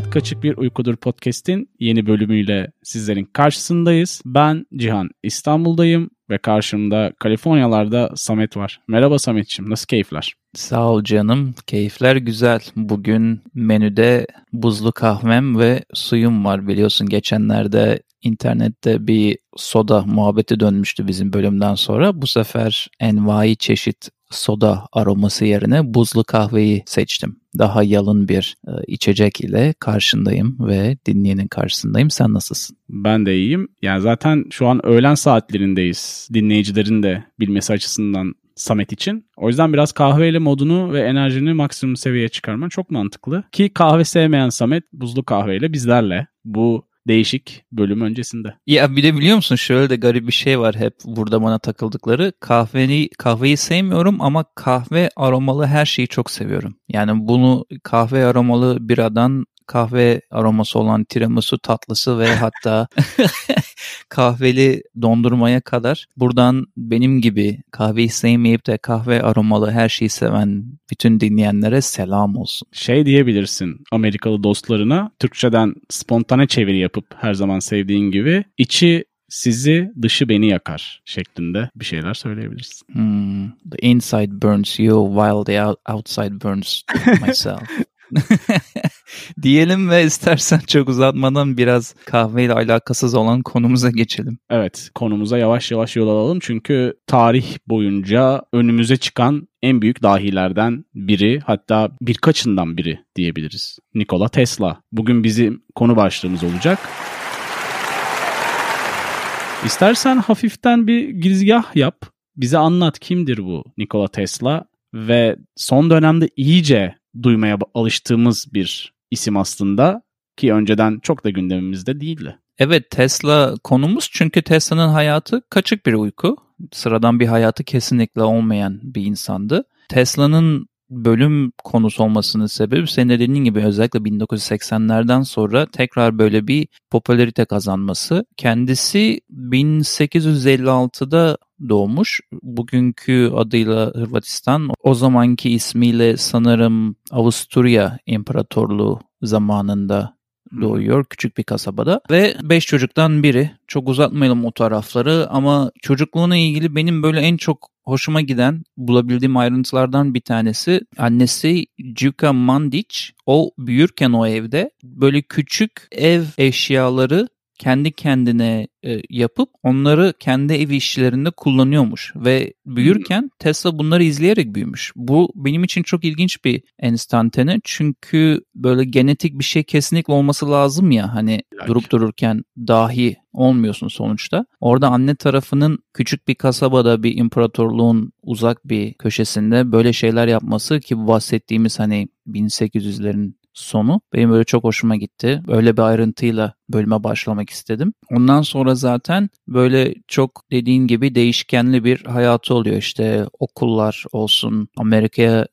Hayat Kaçık Bir Uykudur podcast'in yeni bölümüyle sizlerin karşısındayız. Ben Cihan İstanbul'dayım ve karşımda Kaliforniyalarda Samet var. Merhaba Samet'ciğim nasıl keyifler? Sağ ol canım. Keyifler güzel. Bugün menüde buzlu kahvem ve suyum var biliyorsun. Geçenlerde internette bir soda muhabbeti dönmüştü bizim bölümden sonra. Bu sefer envai çeşit soda aroması yerine buzlu kahveyi seçtim. Daha yalın bir e, içecek ile karşındayım ve dinleyenin karşısındayım. Sen nasılsın? Ben de iyiyim. Yani zaten şu an öğlen saatlerindeyiz. Dinleyicilerin de bilmesi açısından Samet için. O yüzden biraz kahveyle modunu ve enerjini maksimum seviyeye çıkarman çok mantıklı. Ki kahve sevmeyen Samet buzlu kahveyle bizlerle bu değişik bölüm öncesinde. Ya bir de biliyor musun şöyle de garip bir şey var hep burada bana takıldıkları. Kahveyi, kahveyi sevmiyorum ama kahve aromalı her şeyi çok seviyorum. Yani bunu kahve aromalı biradan kahve aroması olan tiramisu tatlısı ve hatta kahveli dondurmaya kadar buradan benim gibi kahveyi sevmeyip de kahve aromalı her şeyi seven bütün dinleyenlere selam olsun. Şey diyebilirsin Amerikalı dostlarına Türkçeden spontane çeviri yapıp her zaman sevdiğin gibi içi sizi dışı beni yakar şeklinde bir şeyler söyleyebilirsin. Hmm, the inside burns you while the outside burns myself. Diyelim ve istersen çok uzatmadan biraz kahveyle alakasız olan konumuza geçelim. Evet konumuza yavaş yavaş yol alalım çünkü tarih boyunca önümüze çıkan en büyük dahilerden biri hatta birkaçından biri diyebiliriz. Nikola Tesla. Bugün bizim konu başlığımız olacak. İstersen hafiften bir girizgah yap. Bize anlat kimdir bu Nikola Tesla ve son dönemde iyice duymaya alıştığımız bir isim aslında ki önceden çok da gündemimizde değildi. Evet Tesla konumuz çünkü Tesla'nın hayatı kaçık bir uyku. Sıradan bir hayatı kesinlikle olmayan bir insandı. Tesla'nın bölüm konusu olmasının sebebi senin dediğin gibi özellikle 1980'lerden sonra tekrar böyle bir popülarite kazanması. Kendisi 1856'da doğmuş. Bugünkü adıyla Hırvatistan, o zamanki ismiyle sanırım Avusturya İmparatorluğu zamanında doğuyor küçük bir kasabada. Ve beş çocuktan biri. Çok uzatmayalım o tarafları ama çocukluğuna ilgili benim böyle en çok hoşuma giden bulabildiğim ayrıntılardan bir tanesi annesi Juka Mandic. O büyürken o evde böyle küçük ev eşyaları kendi kendine e, yapıp onları kendi ev işlerinde kullanıyormuş ve büyürken Tesla bunları izleyerek büyümüş. Bu benim için çok ilginç bir enstantane çünkü böyle genetik bir şey kesinlikle olması lazım ya hani durup dururken dahi olmuyorsun sonuçta. Orada anne tarafının küçük bir kasabada bir imparatorluğun uzak bir köşesinde böyle şeyler yapması ki bahsettiğimiz hani 1800'lerin sonu benim böyle çok hoşuma gitti. Öyle bir ayrıntıyla bölüme başlamak istedim. Ondan sonra zaten böyle çok dediğin gibi değişkenli bir hayatı oluyor. İşte okullar olsun, Amerika'ya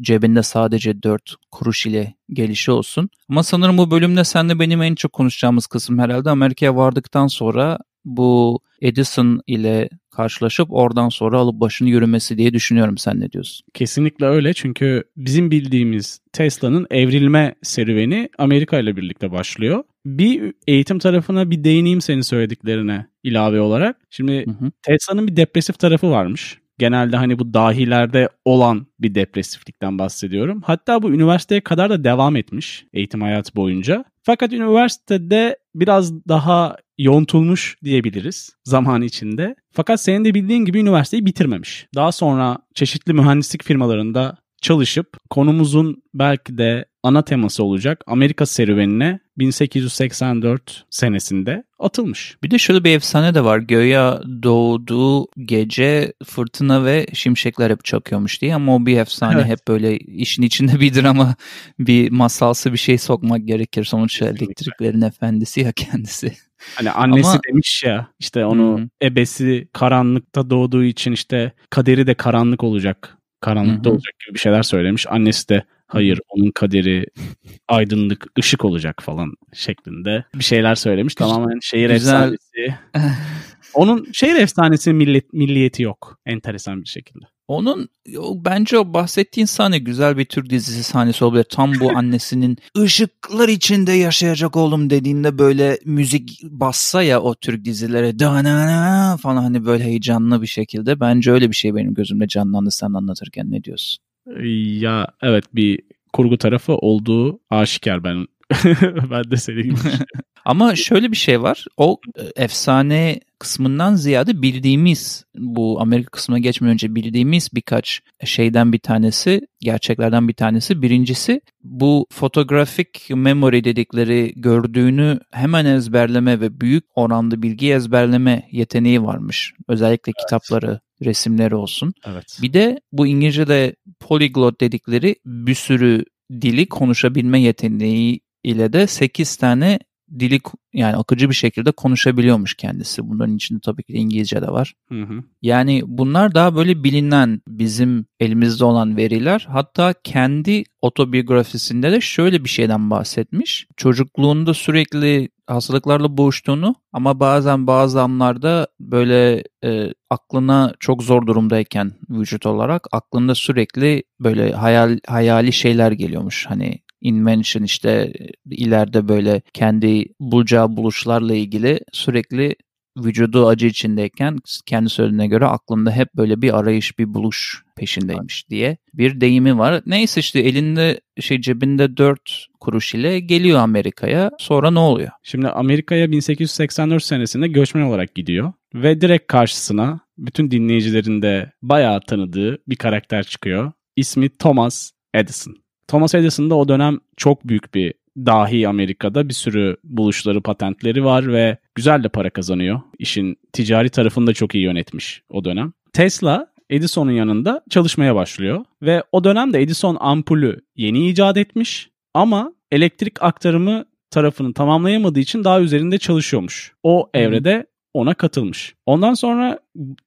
cebinde sadece 4 kuruş ile gelişi olsun. Ama sanırım bu bölümde senle benim en çok konuşacağımız kısım herhalde Amerika'ya vardıktan sonra bu Edison ile karşılaşıp oradan sonra alıp başını yürümesi diye düşünüyorum. Sen ne diyorsun? Kesinlikle öyle çünkü bizim bildiğimiz Tesla'nın evrilme serüveni Amerika ile birlikte başlıyor. Bir eğitim tarafına bir değineyim senin söylediklerine ilave olarak. Şimdi Tesla'nın bir depresif tarafı varmış. Genelde hani bu dahilerde olan bir depresiflikten bahsediyorum. Hatta bu üniversiteye kadar da devam etmiş eğitim hayatı boyunca. Fakat üniversitede biraz daha yontulmuş diyebiliriz zaman içinde. Fakat senin de bildiğin gibi üniversiteyi bitirmemiş. Daha sonra çeşitli mühendislik firmalarında çalışıp konumuzun belki de ana teması olacak Amerika serüvenine 1884 senesinde atılmış. Bir de şöyle bir efsane de var. Göya doğduğu gece fırtına ve şimşekler hep çakıyormuş diye ama o bir efsane evet. hep böyle işin içinde bir drama bir masalsı bir şey sokmak gerekir. Sonuçta elektriklerin efendisi ya kendisi. Hani annesi Ama... demiş ya işte onu hmm. ebesi karanlıkta doğduğu için işte kaderi de karanlık olacak. Karanlıkta hmm. olacak gibi bir şeyler söylemiş. Annesi de hayır onun kaderi aydınlık ışık olacak falan şeklinde bir şeyler söylemiş. Tamamen şehir Güzel. efsanesi. onun şehir efsanesi millet, milliyeti yok enteresan bir şekilde. Onun bence o bahsettiğin sahne güzel bir Türk dizisi sahnesi olabilir. Tam bu annesinin ışıklar içinde yaşayacak oğlum dediğinde böyle müzik bassa ya o Türk dizilere falan hani böyle heyecanlı bir şekilde. Bence öyle bir şey benim gözümde canlandı sen anlatırken ne diyorsun? Ya evet bir kurgu tarafı olduğu aşikar ben ben de senin gibi. Ama şöyle bir şey var. O e, efsane kısmından ziyade bildiğimiz bu Amerika kısmına geçmeden önce bildiğimiz birkaç şeyden bir tanesi, gerçeklerden bir tanesi. Birincisi bu fotografik memory dedikleri gördüğünü hemen ezberleme ve büyük oranda bilgi ezberleme yeteneği varmış. Özellikle evet. kitapları, resimleri olsun. Evet. Bir de bu İngilizce'de polyglot dedikleri bir sürü dili konuşabilme yeteneği ile de 8 tane dili yani akıcı bir şekilde konuşabiliyormuş kendisi. Bunların içinde tabii ki İngilizce de var. Hı hı. Yani bunlar daha böyle bilinen bizim elimizde olan veriler. Hatta kendi otobiyografisinde de şöyle bir şeyden bahsetmiş. Çocukluğunda sürekli hastalıklarla boğuştuğunu ama bazen bazı anlarda böyle e, aklına çok zor durumdayken vücut olarak aklında sürekli böyle hayal hayali şeyler geliyormuş. Hani invention işte ileride böyle kendi bulacağı buluşlarla ilgili sürekli vücudu acı içindeyken kendi söylediğine göre aklında hep böyle bir arayış bir buluş peşindeymiş diye bir deyimi var. Neyse işte elinde şey cebinde 4 kuruş ile geliyor Amerika'ya. Sonra ne oluyor? Şimdi Amerika'ya 1884 senesinde göçmen olarak gidiyor ve direkt karşısına bütün dinleyicilerin de bayağı tanıdığı bir karakter çıkıyor. İsmi Thomas Edison. Thomas Edison da o dönem çok büyük bir dahi Amerika'da bir sürü buluşları, patentleri var ve güzel de para kazanıyor. İşin ticari tarafını da çok iyi yönetmiş o dönem. Tesla Edison'un yanında çalışmaya başlıyor ve o dönemde Edison ampulü yeni icat etmiş ama elektrik aktarımı tarafını tamamlayamadığı için daha üzerinde çalışıyormuş. O evrede ona katılmış. Ondan sonra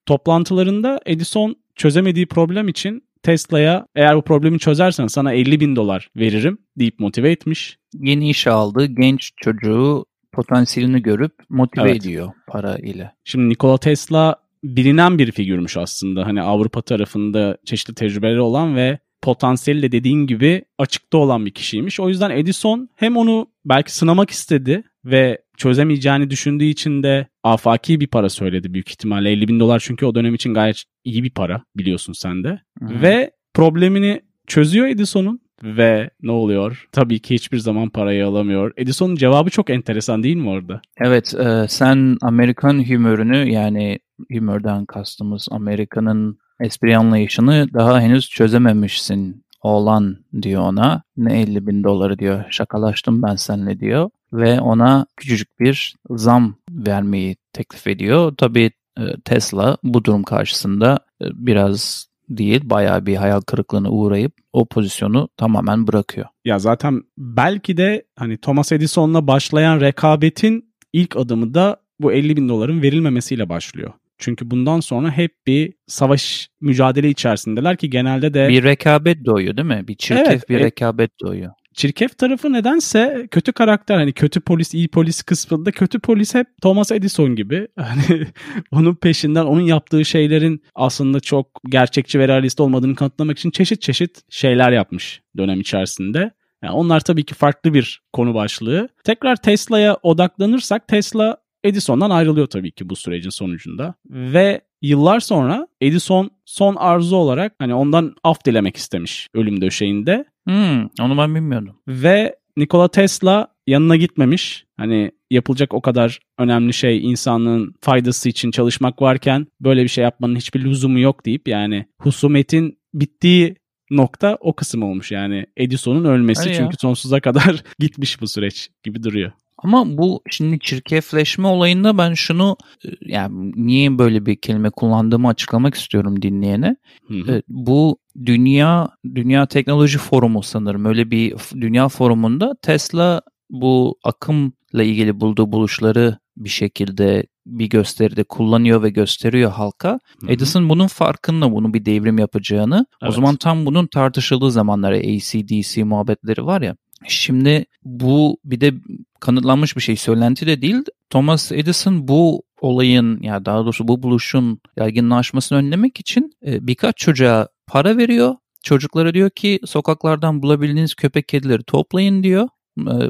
toplantılarında Edison çözemediği problem için Tesla'ya eğer bu problemi çözersen sana 50 bin dolar veririm deyip motive etmiş. Yeni iş aldı genç çocuğu potansiyelini görüp motive evet. ediyor para ile. Şimdi Nikola Tesla bilinen bir figürmüş aslında. Hani Avrupa tarafında çeşitli tecrübeleri olan ve potansiyeli de dediğin gibi açıkta olan bir kişiymiş. O yüzden Edison hem onu belki sınamak istedi ve çözemeyeceğini düşündüğü için de afaki bir para söyledi büyük ihtimalle. 50 bin dolar çünkü o dönem için gayet iyi bir para biliyorsun sen de. Hı-hı. Ve problemini çözüyor Edison'un ve ne oluyor? Tabii ki hiçbir zaman parayı alamıyor. Edison'un cevabı çok enteresan değil mi orada? Evet, e, sen Amerikan humörünü yani humörden kastımız Amerika'nın espri anlayışını daha henüz çözememişsin oğlan diyor ona. Ne 50 bin doları diyor. Şakalaştım ben seninle diyor. Ve ona küçücük bir zam vermeyi teklif ediyor. Tabii e, Tesla bu durum karşısında e, biraz değil bayağı bir hayal kırıklığına uğrayıp o pozisyonu tamamen bırakıyor. Ya zaten belki de hani Thomas Edison'la başlayan rekabetin ilk adımı da bu 50 bin doların verilmemesiyle başlıyor. Çünkü bundan sonra hep bir savaş mücadele içerisindeler ki genelde de... Bir rekabet doğuyor değil mi? Bir çirkef evet, bir e, rekabet doğuyor. Çirkef tarafı nedense kötü karakter hani kötü polis iyi polis kısmında kötü polis hep Thomas Edison gibi. Hani onun peşinden onun yaptığı şeylerin aslında çok gerçekçi ve realist olmadığını kanıtlamak için çeşit çeşit şeyler yapmış dönem içerisinde. Yani onlar tabii ki farklı bir konu başlığı. Tekrar Tesla'ya odaklanırsak Tesla Edison'dan ayrılıyor tabii ki bu sürecin sonucunda. Ve yıllar sonra Edison son arzu olarak hani ondan af dilemek istemiş ölüm döşeğinde. Hmm, onu ben bilmiyordum. Ve Nikola Tesla yanına gitmemiş. Hani yapılacak o kadar önemli şey insanlığın faydası için çalışmak varken böyle bir şey yapmanın hiçbir lüzumu yok deyip yani husumetin bittiği nokta o kısım olmuş yani Edison'un ölmesi Hadi çünkü ya. sonsuza kadar gitmiş bu süreç gibi duruyor. Ama bu şimdi çirkefleşme olayında ben şunu e, yani niye böyle bir kelime kullandığımı açıklamak istiyorum dinleyene. Hı hı. E, bu dünya dünya teknoloji forumu sanırım öyle bir dünya forumunda Tesla bu akımla ilgili bulduğu buluşları bir şekilde bir gösteride kullanıyor ve gösteriyor halka. Hı-hı. Edison bunun farkında bunu bir devrim yapacağını. Evet. O zaman tam bunun tartışıldığı zamanları AC/DC muhabbetleri var ya. Şimdi bu bir de kanıtlanmış bir şey söylenti de değil. Thomas Edison bu olayın ya daha doğrusu bu buluşun yaygınlaşmasını önlemek için e, birkaç çocuğa para veriyor. Çocuklara diyor ki sokaklardan bulabildiğiniz köpek kedileri toplayın diyor.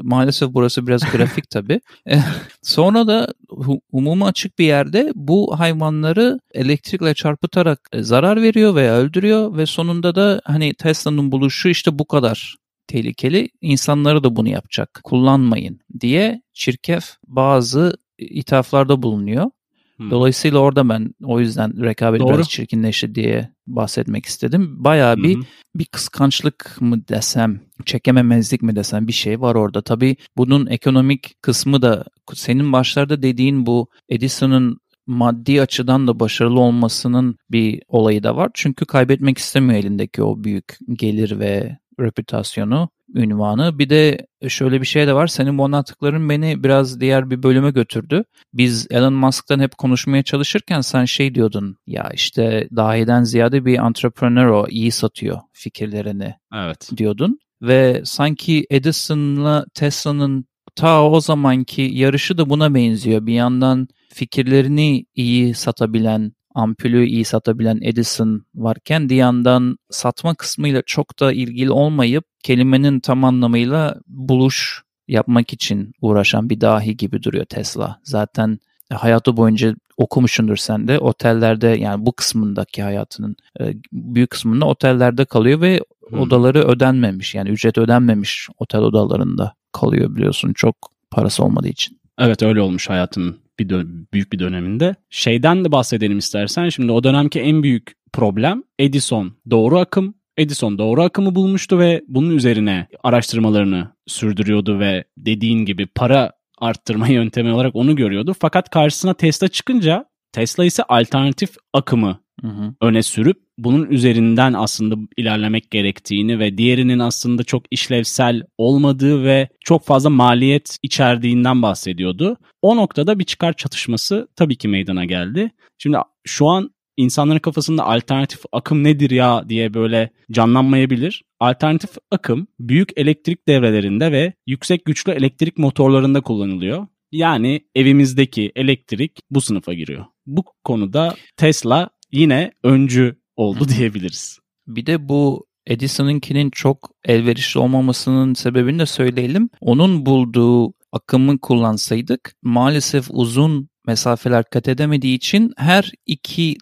Maalesef burası biraz grafik tabii. Sonra da umuma açık bir yerde bu hayvanları elektrikle çarpıtarak zarar veriyor veya öldürüyor ve sonunda da hani Tesla'nın buluşu işte bu kadar tehlikeli. İnsanları da bunu yapacak. Kullanmayın diye çirkef bazı ithaflarda bulunuyor. Hmm. Dolayısıyla orada ben o yüzden rekabet Doğru. biraz çirkinleşti diye bahsetmek istedim. Bayağı bir hmm. bir kıskançlık mı desem, çekememezlik mi desem bir şey var orada. Tabii bunun ekonomik kısmı da senin başlarda dediğin bu Edison'ın maddi açıdan da başarılı olmasının bir olayı da var. Çünkü kaybetmek istemiyor elindeki o büyük gelir ve reputasyonu, ünvanı. Bir de şöyle bir şey de var. Senin bu anlattıkların beni biraz diğer bir bölüme götürdü. Biz Elon Musk'tan hep konuşmaya çalışırken sen şey diyordun. Ya işte dahiden ziyade bir entrepreneur o iyi satıyor fikirlerini evet. diyordun. Ve sanki Edison'la Tesla'nın ta o zamanki yarışı da buna benziyor. Bir yandan fikirlerini iyi satabilen ampulü iyi satabilen Edison varken bir yandan satma kısmıyla çok da ilgili olmayıp kelimenin tam anlamıyla buluş yapmak için uğraşan bir dahi gibi duruyor Tesla. Zaten hayatı boyunca okumuşundur sen de otellerde yani bu kısmındaki hayatının e, büyük kısmında otellerde kalıyor ve hmm. odaları ödenmemiş yani ücret ödenmemiş otel odalarında kalıyor biliyorsun çok parası olmadığı için. Evet öyle olmuş hayatının bir büyük bir döneminde. Şeyden de bahsedelim istersen. Şimdi o dönemki en büyük problem Edison doğru akım. Edison doğru akımı bulmuştu ve bunun üzerine araştırmalarını sürdürüyordu ve dediğin gibi para arttırma yöntemi olarak onu görüyordu. Fakat karşısına Tesla çıkınca Tesla ise alternatif akımı hı hı. öne sürüp bunun üzerinden aslında ilerlemek gerektiğini ve diğerinin aslında çok işlevsel olmadığı ve çok fazla maliyet içerdiğinden bahsediyordu. O noktada bir çıkar çatışması tabii ki meydana geldi. Şimdi şu an insanların kafasında alternatif akım nedir ya diye böyle canlanmayabilir. Alternatif akım büyük elektrik devrelerinde ve yüksek güçlü elektrik motorlarında kullanılıyor. Yani evimizdeki elektrik bu sınıfa giriyor. Bu konuda Tesla yine öncü oldu diyebiliriz. Bir de bu Edison'ınkinin çok elverişli olmamasının sebebini de söyleyelim. Onun bulduğu akımı kullansaydık maalesef uzun mesafeler kat edemediği için her 2-3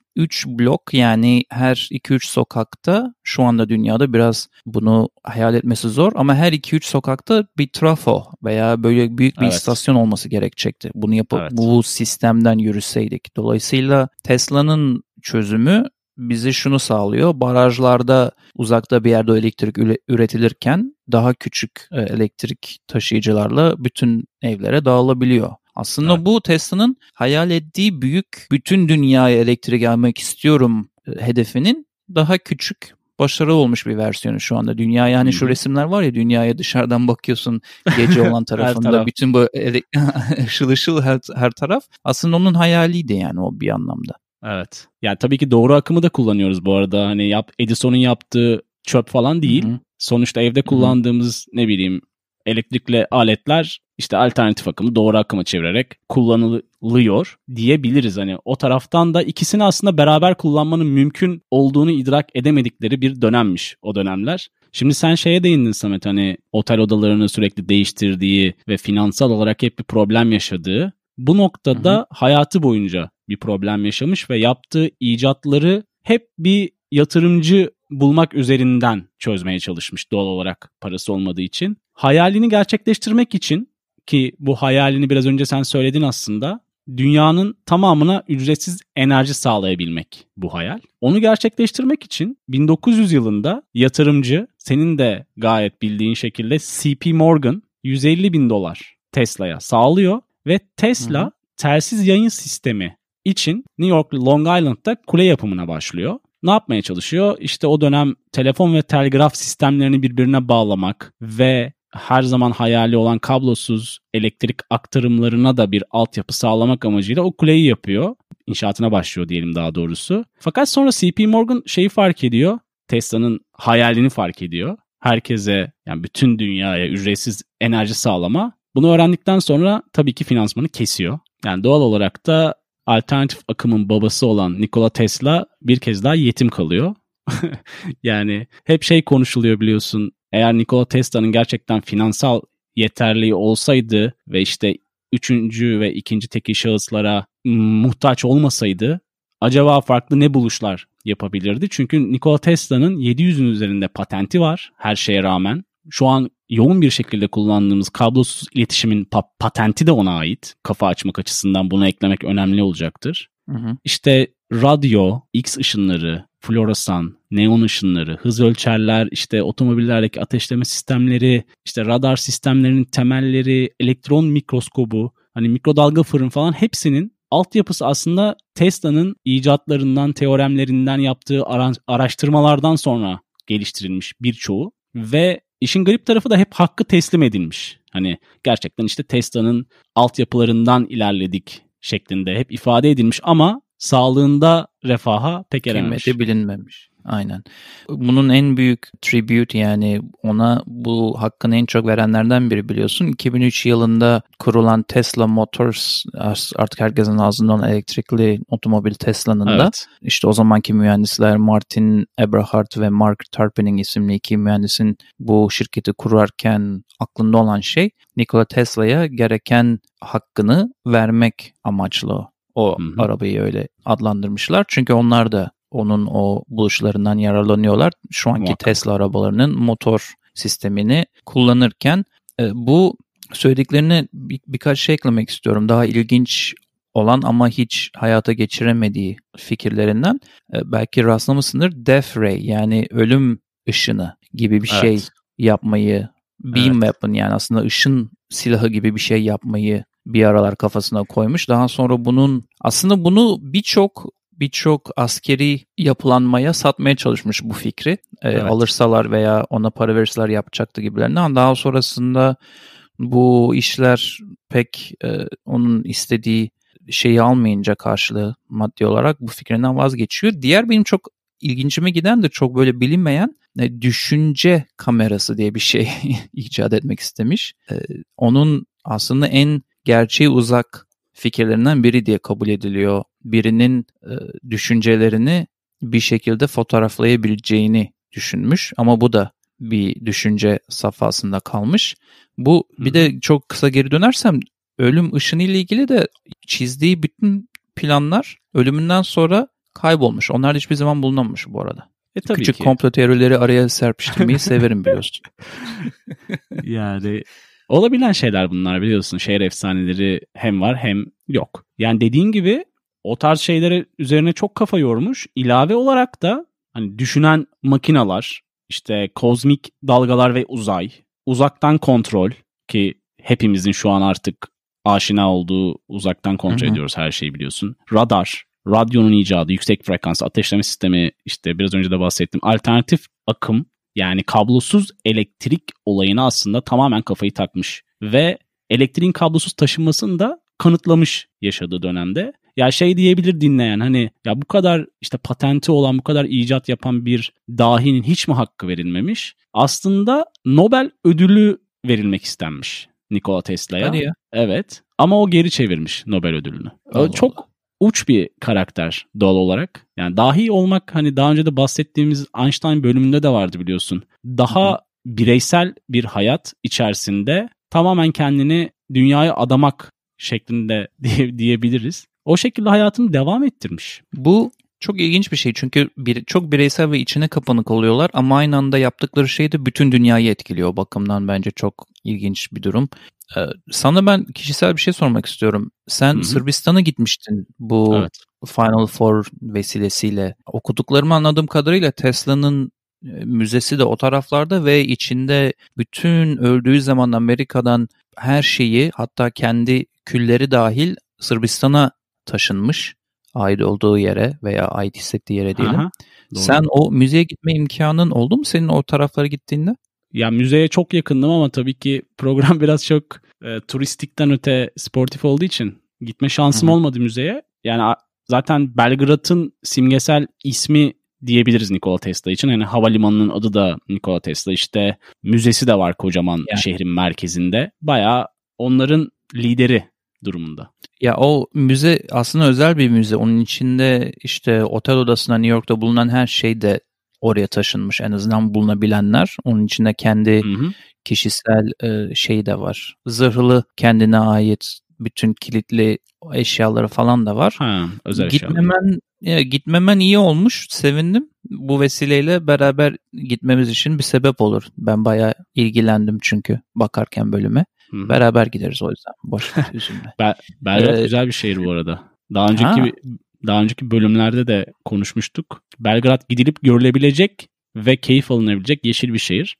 blok yani her 2-3 sokakta şu anda dünyada biraz bunu hayal etmesi zor ama her 2-3 sokakta bir trafo veya böyle büyük bir evet. istasyon olması gerekecekti. Bunu yapıp evet. bu sistemden yürüseydik. Dolayısıyla Tesla'nın çözümü bize şunu sağlıyor. Barajlarda uzakta bir yerde elektrik üretilirken daha küçük e, elektrik taşıyıcılarla bütün evlere dağılabiliyor. Aslında evet. bu Tesla'nın hayal ettiği büyük bütün dünyaya elektrik almak istiyorum e, hedefinin daha küçük başarılı olmuş bir versiyonu şu anda. Dünya yani şu resimler var ya dünyaya dışarıdan bakıyorsun gece olan tarafında taraf. bütün bu ışıl ışıl her, her taraf aslında onun hayaliydi yani o bir anlamda. Evet. Yani tabii ki doğru akımı da kullanıyoruz bu arada. Hani yap, Edison'un yaptığı çöp falan değil. Hı-hı. Sonuçta evde kullandığımız Hı-hı. ne bileyim elektrikli aletler işte alternatif akımı doğru akıma çevirerek kullanılıyor diyebiliriz. Hani o taraftan da ikisini aslında beraber kullanmanın mümkün olduğunu idrak edemedikleri bir dönemmiş o dönemler. Şimdi sen şeye değindin Samet hani otel odalarını sürekli değiştirdiği ve finansal olarak hep bir problem yaşadığı. Bu noktada hı hı. hayatı boyunca bir problem yaşamış ve yaptığı icatları hep bir yatırımcı bulmak üzerinden çözmeye çalışmış doğal olarak parası olmadığı için. Hayalini gerçekleştirmek için ki bu hayalini biraz önce sen söyledin aslında dünyanın tamamına ücretsiz enerji sağlayabilmek bu hayal. Onu gerçekleştirmek için 1900 yılında yatırımcı senin de gayet bildiğin şekilde CP Morgan 150 bin dolar Tesla'ya sağlıyor ve Tesla Hı-hı. telsiz yayın sistemi için New York Long Island'da kule yapımına başlıyor. Ne yapmaya çalışıyor? İşte o dönem telefon ve telgraf sistemlerini birbirine bağlamak ve her zaman hayali olan kablosuz elektrik aktarımlarına da bir altyapı sağlamak amacıyla o kuleyi yapıyor. İnşaatına başlıyor diyelim daha doğrusu. Fakat sonra CP Morgan şeyi fark ediyor. Tesla'nın hayalini fark ediyor. Herkese yani bütün dünyaya ücretsiz enerji sağlama. Bunu öğrendikten sonra tabii ki finansmanı kesiyor. Yani doğal olarak da alternatif akımın babası olan Nikola Tesla bir kez daha yetim kalıyor. yani hep şey konuşuluyor biliyorsun. Eğer Nikola Tesla'nın gerçekten finansal yeterliği olsaydı ve işte üçüncü ve ikinci teki şahıslara muhtaç olmasaydı acaba farklı ne buluşlar yapabilirdi? Çünkü Nikola Tesla'nın 700'ün üzerinde patenti var her şeye rağmen. Şu an yoğun bir şekilde kullandığımız kablosuz iletişimin pa- patenti de ona ait. Kafa açmak açısından bunu eklemek önemli olacaktır. Hı hı. İşte radyo, X ışınları, floresan, neon ışınları, hız ölçerler, işte otomobillerdeki ateşleme sistemleri, işte radar sistemlerinin temelleri, elektron mikroskobu, hani mikrodalga fırın falan hepsinin altyapısı aslında Tesla'nın icatlarından, teoremlerinden yaptığı araştırmalardan sonra geliştirilmiş birçoğu ve işin garip tarafı da hep hakkı teslim edilmiş. Hani gerçekten işte Tesla'nın altyapılarından ilerledik şeklinde hep ifade edilmiş ama sağlığında refaha pek erememiş. Kıymeti bilinmemiş. Aynen. Bunun en büyük tribute yani ona bu hakkını en çok verenlerden biri biliyorsun. 2003 yılında kurulan Tesla Motors artık herkesin ağzından elektrikli otomobil Tesla'nın evet. da işte o zamanki mühendisler Martin Eberhard ve Mark Tarpenning isimli iki mühendisin bu şirketi kurarken aklında olan şey Nikola Tesla'ya gereken hakkını vermek amaçlı o Hı-hı. arabayı öyle adlandırmışlar. Çünkü onlar da onun o buluşlarından yararlanıyorlar. Şu anki Muhakkak. Tesla arabalarının motor sistemini kullanırken e, bu söylediklerine bir, birkaç şey eklemek istiyorum. Daha ilginç olan ama hiç hayata geçiremediği fikirlerinden e, belki rastlamışsındır. Death Ray yani ölüm ışını gibi bir şey evet. şey yapmayı beam evet. weapon yani aslında ışın silahı gibi bir şey yapmayı bir aralar kafasına koymuş. Daha sonra bunun aslında bunu birçok birçok askeri yapılanmaya satmaya çalışmış bu fikri. Ee, evet. Alırsalar veya ona para verirseler yapacaktı gibilerinden. Daha sonrasında bu işler pek e, onun istediği şeyi almayınca karşılığı maddi olarak bu fikrinden vazgeçiyor. Diğer benim çok ilgincime giden de çok böyle bilinmeyen e, düşünce kamerası diye bir şey icat etmek istemiş. E, onun aslında en gerçeği uzak fikirlerinden biri diye kabul ediliyor. Birinin e, düşüncelerini bir şekilde fotoğraflayabileceğini düşünmüş ama bu da bir düşünce safhasında kalmış. Bu bir de çok kısa geri dönersem ölüm ışını ile ilgili de çizdiği bütün planlar ölümünden sonra kaybolmuş. Onlar da hiçbir zaman bulunamamış bu arada. E, tabii Küçük ki. komplo teorileri araya serpiştirmeyi severim biliyorsun. yani Olabilen şeyler bunlar biliyorsun. Şehir efsaneleri hem var hem yok. Yani dediğin gibi o tarz şeylere üzerine çok kafa yormuş. İlave olarak da hani düşünen makinalar, işte kozmik dalgalar ve uzay, uzaktan kontrol ki hepimizin şu an artık aşina olduğu uzaktan kontrol Hı-hı. ediyoruz her şeyi biliyorsun. Radar, radyonun icadı, yüksek frekans ateşleme sistemi işte biraz önce de bahsettim. Alternatif akım yani kablosuz elektrik olayına aslında tamamen kafayı takmış ve elektriğin kablosuz taşınmasını da kanıtlamış yaşadığı dönemde. Ya şey diyebilir dinleyen hani ya bu kadar işte patenti olan bu kadar icat yapan bir dahinin hiç mi hakkı verilmemiş? Aslında Nobel ödülü verilmek istenmiş Nikola Tesla'ya. Hadi ya. Evet ama o geri çevirmiş Nobel ödülünü. Allah Çok Allah uç bir karakter doğal olarak. Yani dahi olmak hani daha önce de bahsettiğimiz Einstein bölümünde de vardı biliyorsun. Daha Hı-hı. bireysel bir hayat içerisinde tamamen kendini dünyaya adamak şeklinde diye, diyebiliriz. O şekilde hayatını devam ettirmiş. Bu çok ilginç bir şey çünkü bir, çok bireysel ve içine kapanık oluyorlar ama aynı anda yaptıkları şey de bütün dünyayı etkiliyor. O bakımdan bence çok ilginç bir durum. Ee, sana ben kişisel bir şey sormak istiyorum. Sen Hı-hı. Sırbistan'a gitmiştin bu evet. Final Four vesilesiyle. Okuduklarımı anladığım kadarıyla Tesla'nın e, müzesi de o taraflarda ve içinde bütün öldüğü zaman Amerika'dan her şeyi hatta kendi külleri dahil Sırbistan'a taşınmış ait olduğu yere veya ait hissettiği yere diyelim. Aha, Sen o müzeye gitme imkanın oldu mu senin o taraflara gittiğinde? Ya müzeye çok yakındım ama tabii ki program biraz çok e, turistikten öte sportif olduğu için gitme şansım Hı-hı. olmadı müzeye. Yani zaten Belgrad'ın simgesel ismi diyebiliriz Nikola Tesla için. Yani havalimanının adı da Nikola Tesla. İşte müzesi de var kocaman yani. şehrin merkezinde. Baya onların lideri durumunda. Ya o müze aslında özel bir müze. Onun içinde işte otel odasında New York'ta bulunan her şey de oraya taşınmış. En azından bulunabilenler. Onun içinde kendi hı hı. kişisel e, şey de var. Zırhlı kendine ait bütün kilitli eşyaları falan da var. Ha, özel gitmemen ya, gitmemen iyi olmuş. Sevindim. Bu vesileyle beraber gitmemiz için bir sebep olur. Ben bayağı ilgilendim çünkü bakarken bölüme. Hı. Beraber gideriz o yüzden. Boş üzülme. Be Belgrad ee, güzel bir şehir bu arada. Daha önceki ha. daha önceki bölümlerde de konuşmuştuk. Belgrad gidilip görülebilecek ve keyif alınabilecek yeşil bir şehir.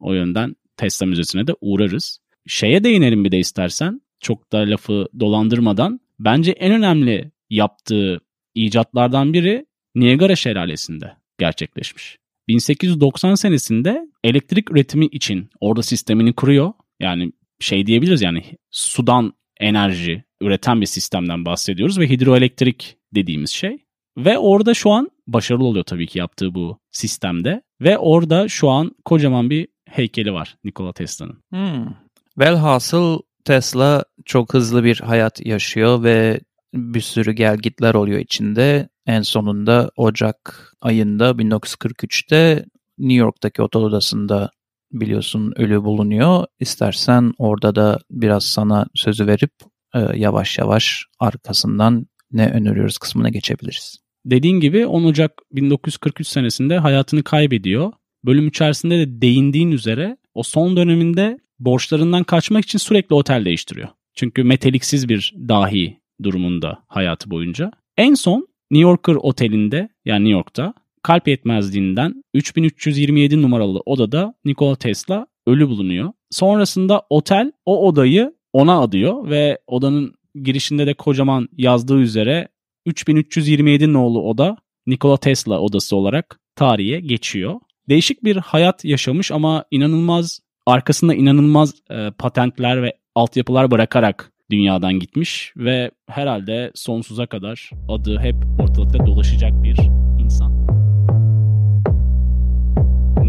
O yönden Tesla Müzesi'ne de uğrarız. Şeye değinelim bir de istersen. Çok da lafı dolandırmadan. Bence en önemli yaptığı icatlardan biri Niagara Şelalesi'nde gerçekleşmiş. 1890 senesinde elektrik üretimi için orada sistemini kuruyor. Yani şey diyebiliriz yani sudan enerji üreten bir sistemden bahsediyoruz ve hidroelektrik dediğimiz şey. Ve orada şu an başarılı oluyor tabii ki yaptığı bu sistemde. Ve orada şu an kocaman bir heykeli var Nikola Tesla'nın. Hmm. Velhasıl Tesla çok hızlı bir hayat yaşıyor ve bir sürü gelgitler oluyor içinde. En sonunda Ocak ayında 1943'te New York'taki otel odasında biliyorsun ölü bulunuyor. İstersen orada da biraz sana sözü verip e, yavaş yavaş arkasından ne öneriyoruz kısmına geçebiliriz. Dediğin gibi 10 Ocak 1943 senesinde hayatını kaybediyor. Bölüm içerisinde de değindiğin üzere o son döneminde borçlarından kaçmak için sürekli otel değiştiriyor. Çünkü meteliksiz bir dahi durumunda hayatı boyunca. En son New Yorker otelinde yani New York'ta kalp yetmezliğinden 3327 numaralı odada Nikola Tesla ölü bulunuyor. Sonrasında otel o odayı ona adıyor ve odanın girişinde de kocaman yazdığı üzere 3327 nolu oda Nikola Tesla odası olarak tarihe geçiyor. Değişik bir hayat yaşamış ama inanılmaz arkasında inanılmaz e, patentler ve altyapılar bırakarak dünyadan gitmiş ve herhalde sonsuza kadar adı hep ortalıkta dolaşacak bir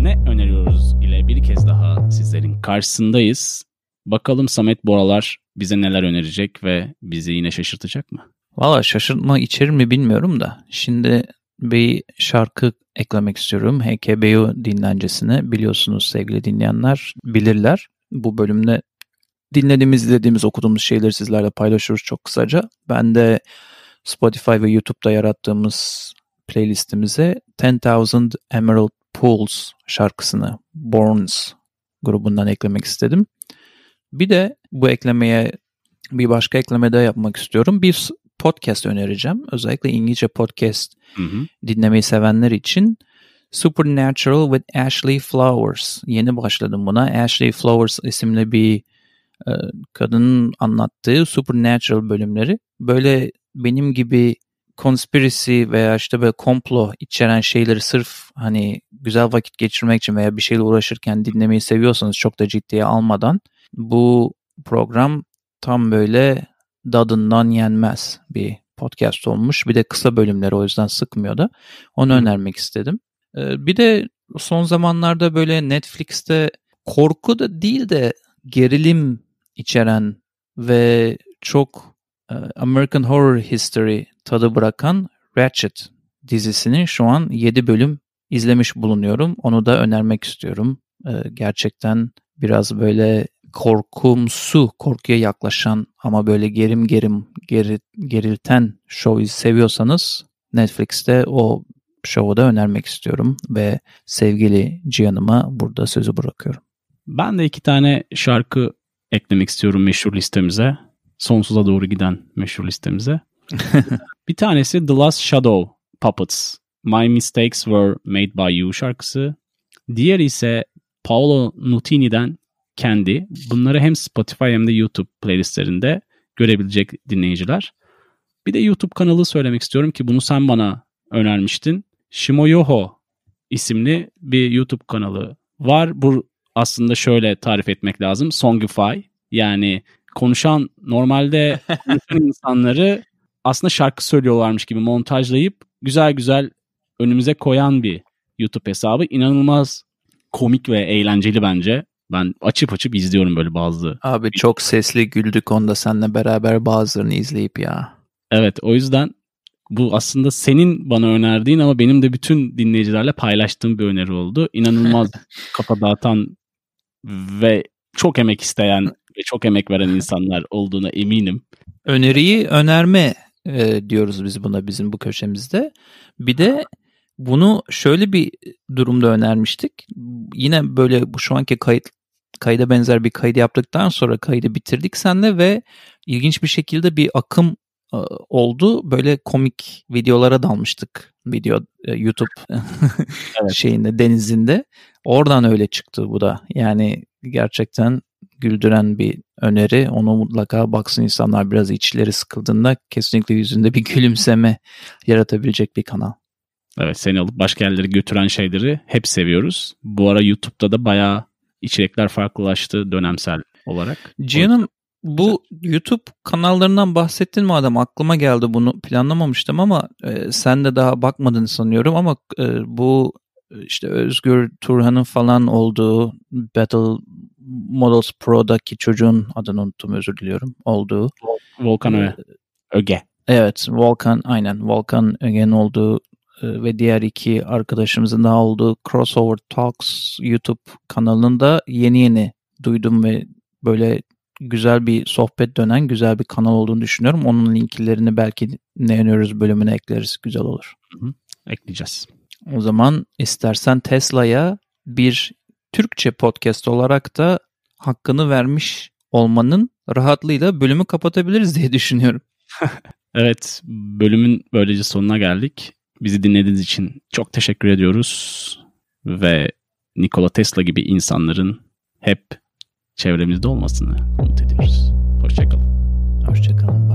Ne öneriyoruz ile bir kez daha sizlerin karşısındayız. Bakalım Samet Boralar bize neler önerecek ve bizi yine şaşırtacak mı? Valla şaşırtma içerir mi bilmiyorum da. Şimdi bir şarkı eklemek istiyorum. HKBU dinlencesine biliyorsunuz sevgili dinleyenler bilirler. Bu bölümde dinlediğimiz, izlediğimiz, okuduğumuz şeyleri sizlerle paylaşıyoruz çok kısaca. Ben de Spotify ve YouTube'da yarattığımız playlistimize 10,000 Emerald Pools şarkısını Borns grubundan eklemek istedim. Bir de bu eklemeye bir başka ekleme de yapmak istiyorum. Bir podcast önereceğim. Özellikle İngilizce podcast hı hı. dinlemeyi sevenler için Supernatural with Ashley Flowers. Yeni başladım buna. Ashley Flowers isimli bir e, kadının anlattığı Supernatural bölümleri. Böyle benim gibi conspiracy veya işte böyle komplo içeren şeyleri sırf hani güzel vakit geçirmek için veya bir şeyle uğraşırken dinlemeyi seviyorsanız çok da ciddiye almadan bu program tam böyle dadından yenmez bir podcast olmuş. Bir de kısa bölümleri o yüzden sıkmıyor da. Onu Hı. önermek istedim. Ee, bir de son zamanlarda böyle Netflix'te korku da değil de gerilim içeren ve çok American Horror History tadı bırakan Ratchet dizisini şu an 7 bölüm izlemiş bulunuyorum. Onu da önermek istiyorum. Ee, gerçekten biraz böyle korkumsu, korkuya yaklaşan ama böyle gerim gerim geri, gerilten show seviyorsanız Netflix'te o show'u da önermek istiyorum ve sevgili Cihan'ıma burada sözü bırakıyorum. Ben de iki tane şarkı eklemek istiyorum meşhur listemize. Sonsuza doğru giden meşhur listemize. bir tanesi The Last Shadow Puppets. My Mistakes Were Made By You şarkısı. Diğeri ise Paolo Nutini'den kendi. Bunları hem Spotify hem de YouTube playlistlerinde görebilecek dinleyiciler. Bir de YouTube kanalı söylemek istiyorum ki bunu sen bana önermiştin. Shimoyoho isimli bir YouTube kanalı var. Bu aslında şöyle tarif etmek lazım. Songify yani konuşan normalde konuşan insanları aslında şarkı söylüyorlarmış gibi montajlayıp güzel güzel önümüze koyan bir YouTube hesabı. İnanılmaz komik ve eğlenceli bence. Ben açıp açıp izliyorum böyle bazı. Abi çok sesli güldük onda seninle beraber bazılarını izleyip ya. Evet o yüzden bu aslında senin bana önerdiğin ama benim de bütün dinleyicilerle paylaştığım bir öneri oldu. İnanılmaz kafa dağıtan ve çok emek isteyen ve çok emek veren insanlar olduğuna eminim. Öneriyi önerme e, diyoruz biz buna bizim bu köşemizde. Bir de bunu şöyle bir durumda önermiştik. Yine böyle bu şu anki kayıt kayda benzer bir kaydı yaptıktan sonra kaydı bitirdik senle ve ilginç bir şekilde bir akım e, oldu. Böyle komik videolara dalmıştık. Video e, YouTube evet. şeyinde denizinde. Oradan öyle çıktı bu da. Yani gerçekten güldüren bir öneri. Onu mutlaka baksın insanlar biraz içleri sıkıldığında kesinlikle yüzünde bir gülümseme yaratabilecek bir kanal. Evet seni alıp başka yerlere götüren şeyleri hep seviyoruz. Bu ara YouTube'da da bayağı içerikler farklılaştı dönemsel olarak. Cihan'ım bu YouTube kanallarından bahsettin madem aklıma geldi bunu planlamamıştım ama e, sen de daha bakmadın sanıyorum ama e, bu işte Özgür Turhan'ın falan olduğu Battle Models Pro'daki çocuğun adını unuttum özür diliyorum olduğu. Volkan Öge. Öge. Evet Volkan aynen Volkan Öge'nin olduğu e, ve diğer iki arkadaşımızın daha olduğu Crossover Talks YouTube kanalında yeni yeni duydum ve böyle güzel bir sohbet dönen güzel bir kanal olduğunu düşünüyorum. Onun linklerini belki ne öneriyoruz bölümüne ekleriz. Güzel olur. Hı hı. Ekleyeceğiz. O zaman istersen Tesla'ya bir Türkçe podcast olarak da hakkını vermiş olmanın rahatlığıyla bölümü kapatabiliriz diye düşünüyorum. evet, bölümün böylece sonuna geldik. Bizi dinlediğiniz için çok teşekkür ediyoruz ve Nikola Tesla gibi insanların hep çevremizde olmasını umut ediyoruz. Hoşçakalın. Hoşçakalın.